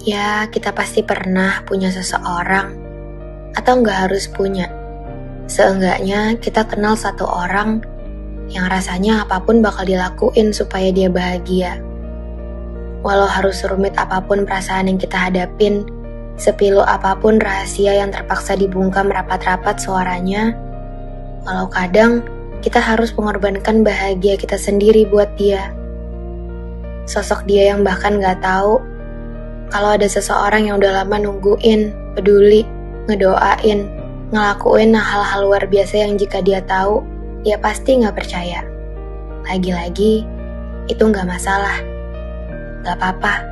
Ya, kita pasti pernah punya seseorang, atau nggak harus punya. Seenggaknya kita kenal satu orang yang rasanya apa pun bakal dilakuin supaya dia bahagia. Walau harus rumit apa pun perasaan yang kita hadapin, sepilu apa pun rahasia yang terpaksa dibungkam rapat-rapat suaranya, walau kadang kita harus mengorbankan bahagia kita sendiri buat dia. Sosok dia yang bahkan gak tahu kalau ada seseorang yang udah lama nungguin, peduli, ngedoain, ngelakuin hal-hal luar biasa yang jika dia tahu, dia pasti nggak percaya. Lagi-lagi, itu nggak masalah. Gak apa-apa.